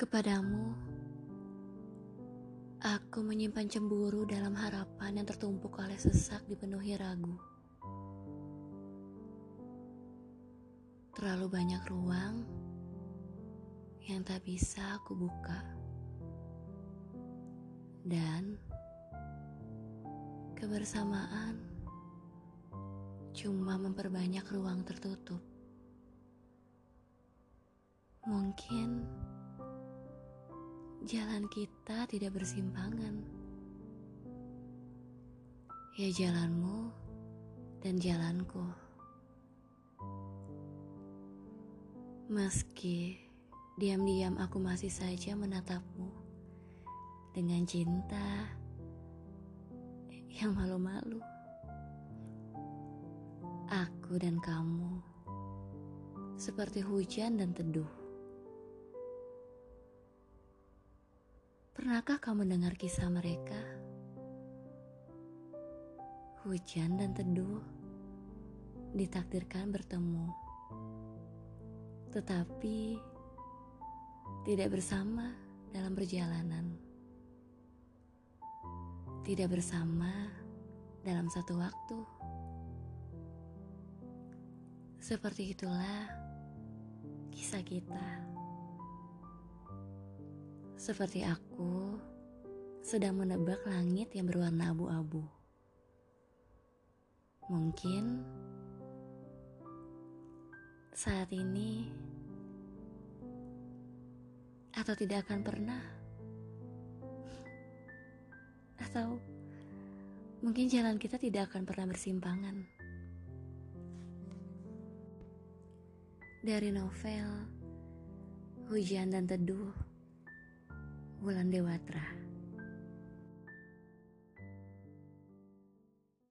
Kepadamu, aku menyimpan cemburu dalam harapan yang tertumpuk oleh sesak dipenuhi ragu. Terlalu banyak ruang yang tak bisa aku buka. Dan kebersamaan cuma memperbanyak ruang tertutup. Mungkin jalan kita tidak bersimpangan. Ya jalanmu dan jalanku. Meski diam-diam aku masih saja menatapmu dengan cinta yang malu-malu. Aku dan kamu seperti hujan dan teduh. Pernahkah kau mendengar kisah mereka? Hujan dan teduh ditakdirkan bertemu, tetapi tidak bersama dalam perjalanan, tidak bersama dalam satu waktu. Seperti itulah kisah kita. Seperti aku sedang menebak langit yang berwarna abu-abu. Mungkin saat ini atau tidak akan pernah. Atau mungkin jalan kita tidak akan pernah bersimpangan. Dari novel Hujan dan Teduh Wulan Dewatra